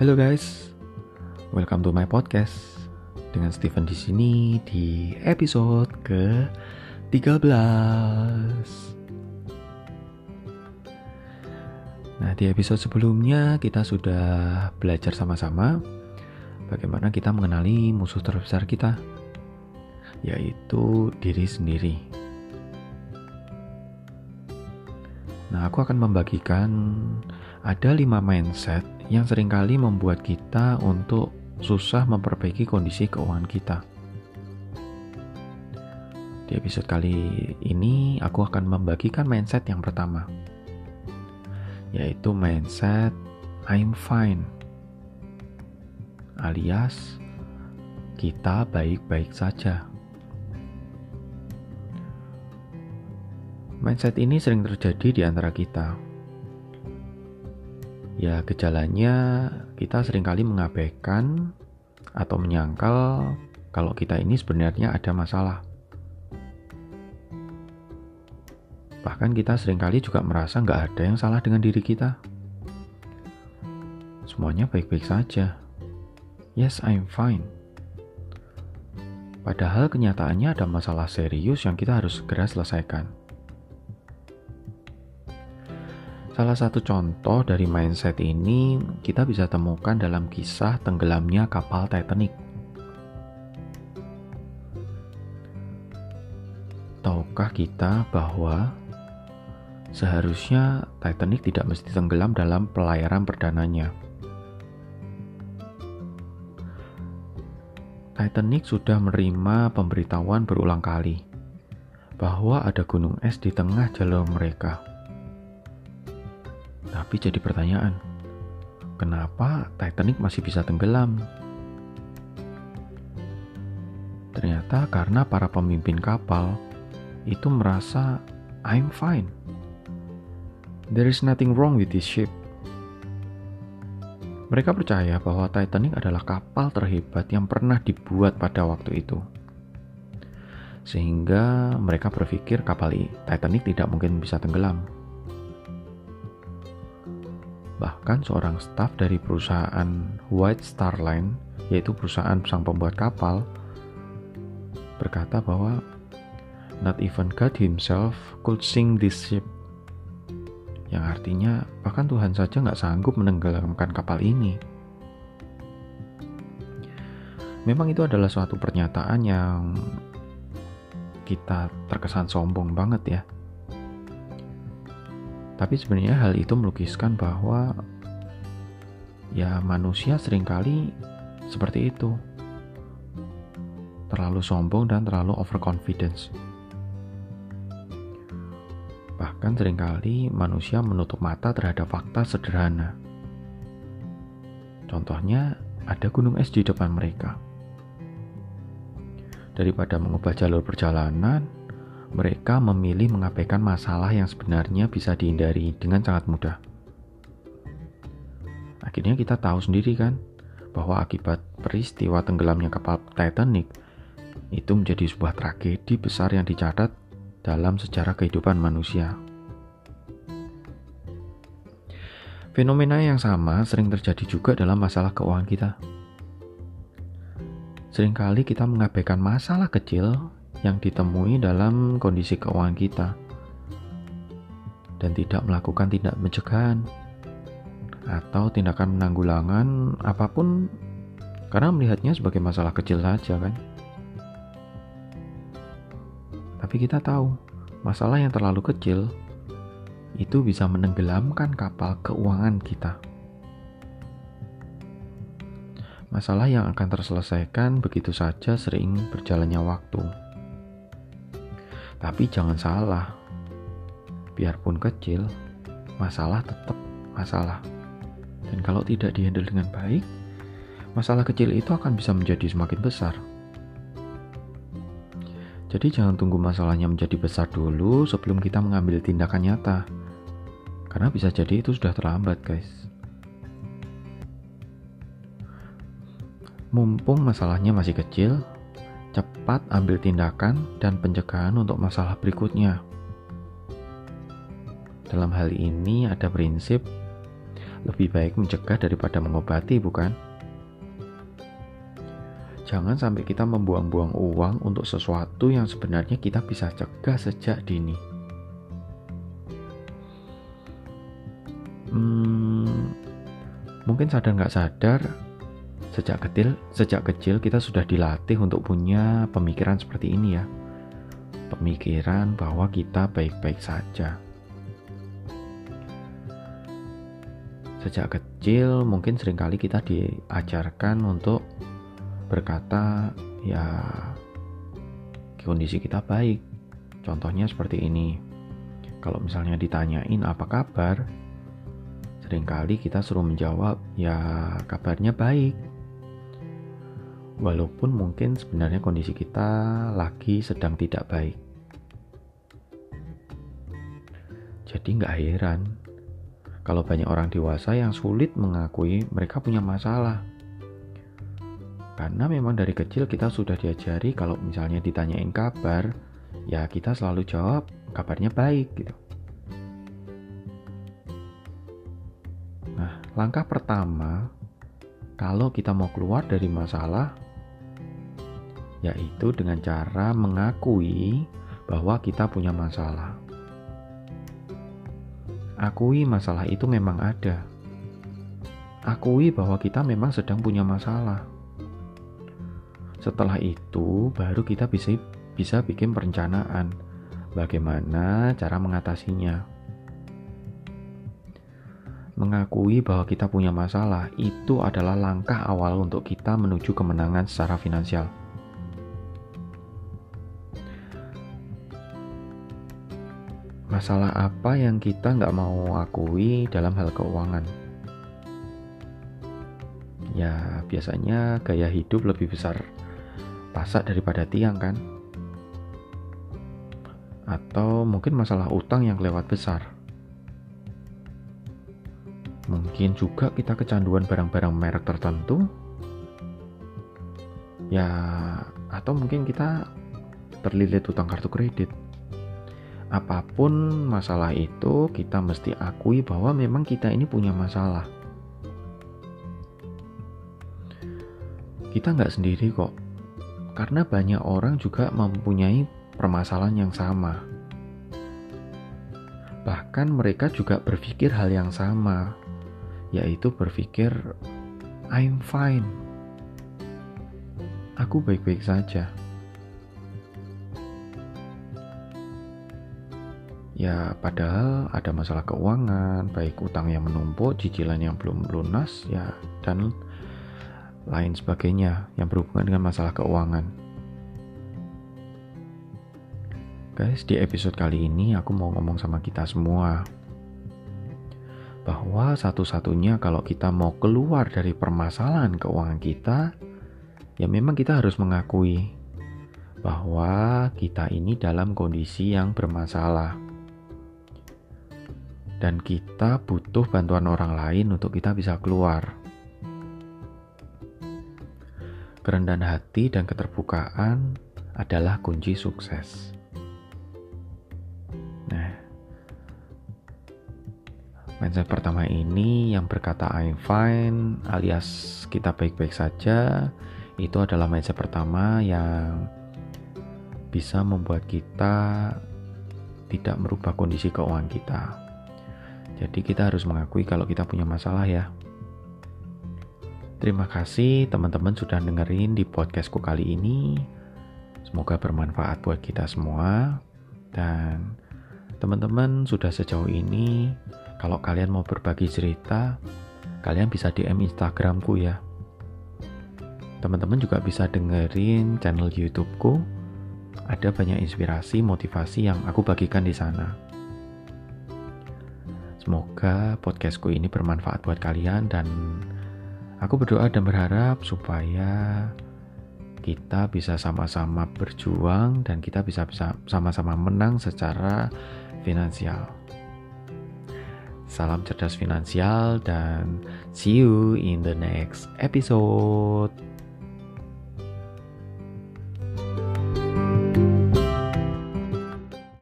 Halo guys, welcome to my podcast dengan Steven di sini di episode ke 13. Nah, di episode sebelumnya kita sudah belajar sama-sama bagaimana kita mengenali musuh terbesar kita, yaitu diri sendiri. Nah, aku akan membagikan ada lima mindset yang sering kali membuat kita untuk susah memperbaiki kondisi keuangan kita. Di episode kali ini, aku akan membagikan mindset yang pertama, yaitu mindset I'm fine, alias kita baik-baik saja. Mindset ini sering terjadi di antara kita. Ya, gejalanya kita sering kali mengabaikan atau menyangkal kalau kita ini sebenarnya ada masalah. Bahkan kita sering kali juga merasa nggak ada yang salah dengan diri kita. Semuanya baik-baik saja. Yes, I'm fine. Padahal kenyataannya ada masalah serius yang kita harus segera selesaikan. Salah satu contoh dari mindset ini kita bisa temukan dalam kisah tenggelamnya kapal Titanic. Tahukah kita bahwa seharusnya Titanic tidak mesti tenggelam dalam pelayaran perdananya? Titanic sudah menerima pemberitahuan berulang kali bahwa ada gunung es di tengah jalur mereka. Tapi jadi pertanyaan, kenapa Titanic masih bisa tenggelam? Ternyata karena para pemimpin kapal itu merasa I'm fine. There is nothing wrong with this ship. Mereka percaya bahwa Titanic adalah kapal terhebat yang pernah dibuat pada waktu itu. Sehingga mereka berpikir kapal Titanic tidak mungkin bisa tenggelam. Bahkan seorang staf dari perusahaan White Star Line, yaitu perusahaan sang pembuat kapal, berkata bahwa not even God himself could sink this ship. Yang artinya bahkan Tuhan saja nggak sanggup menenggelamkan kapal ini. Memang itu adalah suatu pernyataan yang kita terkesan sombong banget ya. Tapi sebenarnya hal itu melukiskan bahwa ya manusia sering kali seperti itu. Terlalu sombong dan terlalu overconfidence. Bahkan sering kali manusia menutup mata terhadap fakta sederhana. Contohnya, ada gunung es di depan mereka. Daripada mengubah jalur perjalanan, mereka memilih mengabaikan masalah yang sebenarnya bisa dihindari dengan sangat mudah. Akhirnya kita tahu sendiri kan, bahwa akibat peristiwa tenggelamnya kapal Titanic itu menjadi sebuah tragedi besar yang dicatat dalam sejarah kehidupan manusia. Fenomena yang sama sering terjadi juga dalam masalah keuangan kita. Seringkali kita mengabaikan masalah kecil yang ditemui dalam kondisi keuangan kita. Dan tidak melakukan tindak pencegahan atau tindakan penanggulangan apa pun karena melihatnya sebagai masalah kecil saja kan? Tapi kita tahu masalah yang terlalu kecil itu bisa menenggelamkan kapal keuangan kita. Masalah yang akan terselesaikan begitu saja sering berjalannya waktu tapi jangan salah, biarpun kecil, masalah tetap masalah. Dan kalau tidak dihandle dengan baik, masalah kecil itu akan bisa menjadi semakin besar. Jadi jangan tunggu masalahnya menjadi besar dulu sebelum kita mengambil tindakan nyata. Karena bisa jadi itu sudah terlambat, guys. Mumpung masalahnya masih kecil, cepat ambil tindakan dan pencegahan untuk masalah berikutnya. Dalam hal ini ada prinsip Lebih baik mencegah daripada mengobati, bukan? Jangan sampai kita membuang-buang uang untuk sesuatu yang sebenarnya kita bisa cegah sejak dini. Hmm, mungkin sadar nggak sadar, sejak kecil, sejak kecil kita sudah dilatih untuk punya pemikiran seperti ini ya. Pemikiran bahwa kita baik-baik saja Sejak kecil mungkin sering kali kita diajarkan untuk berkata ya kondisi kita baik. Contohnya seperti ini. Kalau misalnya ditanyain apa kabar, sering kali kita suruh menjawab ya kabarnya baik. Walaupun mungkin sebenarnya kondisi kita lagi sedang tidak baik. Jadi nggak heran kalau banyak orang dewasa yang sulit mengakui mereka punya masalah. Karena memang dari kecil kita sudah diajari kalau misalnya ditanyain kabar, ya kita selalu jawab kabarnya baik gitu. Nah, langkah pertama kalau kita mau keluar dari masalah yaitu dengan cara mengakui bahwa kita punya masalah. Akui masalah itu memang ada. Akui bahwa kita memang sedang punya masalah. Setelah itu, baru kita bisa bisa bikin perencanaan bagaimana cara mengatasinya. Mengakui bahwa kita punya masalah itu adalah langkah awal untuk kita menuju kemenangan secara finansial. Masalah apa yang kita nggak mau akui dalam hal keuangan? Ya, biasanya gaya hidup lebih besar pasak daripada tiang kan? Atau mungkin masalah utang yang kelewat besar. Mungkin juga kita kecanduan barang-barang merek tertentu. Ya, atau mungkin kita terlilit utang kartu kredit apa pun masalah itu, kita mesti akui bahwa memang kita ini punya masalah. Kita nggak sendiri kok, karena banyak orang juga mempunyai permasalahan yang sama. Bahkan mereka juga berpikir hal yang sama, yaitu berpikir, "I'm fine, aku baik-baik saja." Ya, padahal ada masalah keuangan, baik utang yang menumpuk, cicilan yang belum lunas, ya, dan lain sebagainya yang berhubungan dengan masalah keuangan. Guys, di episode kali ini aku mau ngomong sama kita semua bahwa satu-satunya kalau kita mau keluar dari permasalahan keuangan kita, ya memang kita harus mengakui bahwa kita ini dalam kondisi yang bermasalah dan kita butuh bantuan orang lain untuk kita bisa keluar. Kerendahan hati dan keterbukaan adalah kunci sukses. Nah, mindset pertama ini yang berkata I'm fine alias kita baik-baik saja, itu adalah mindset pertama yang bisa membuat kita tidak merubah kondisi keuangan kita. Jadi kita harus mengakui kalau kita punya masalah ya. Terima kasih teman-teman sudah dengerin di podcastku kali ini. Semoga bermanfaat buat kita semua. Dan teman-teman sudah sejauh ini, kalau kalian mau berbagi cerita, kalian bisa DM Instagramku ya. Teman-teman juga bisa dengerin channel YouTubeku. Ada banyak inspirasi, motivasi yang aku bagikan di sana. Semoga podcastku ini bermanfaat buat kalian dan aku berdoa dan berharap supaya kita bisa sama-sama berjuang dan kita bisa bisa sama-sama menang secara finansial. Salam cerdas finansial dan see you in the next episode.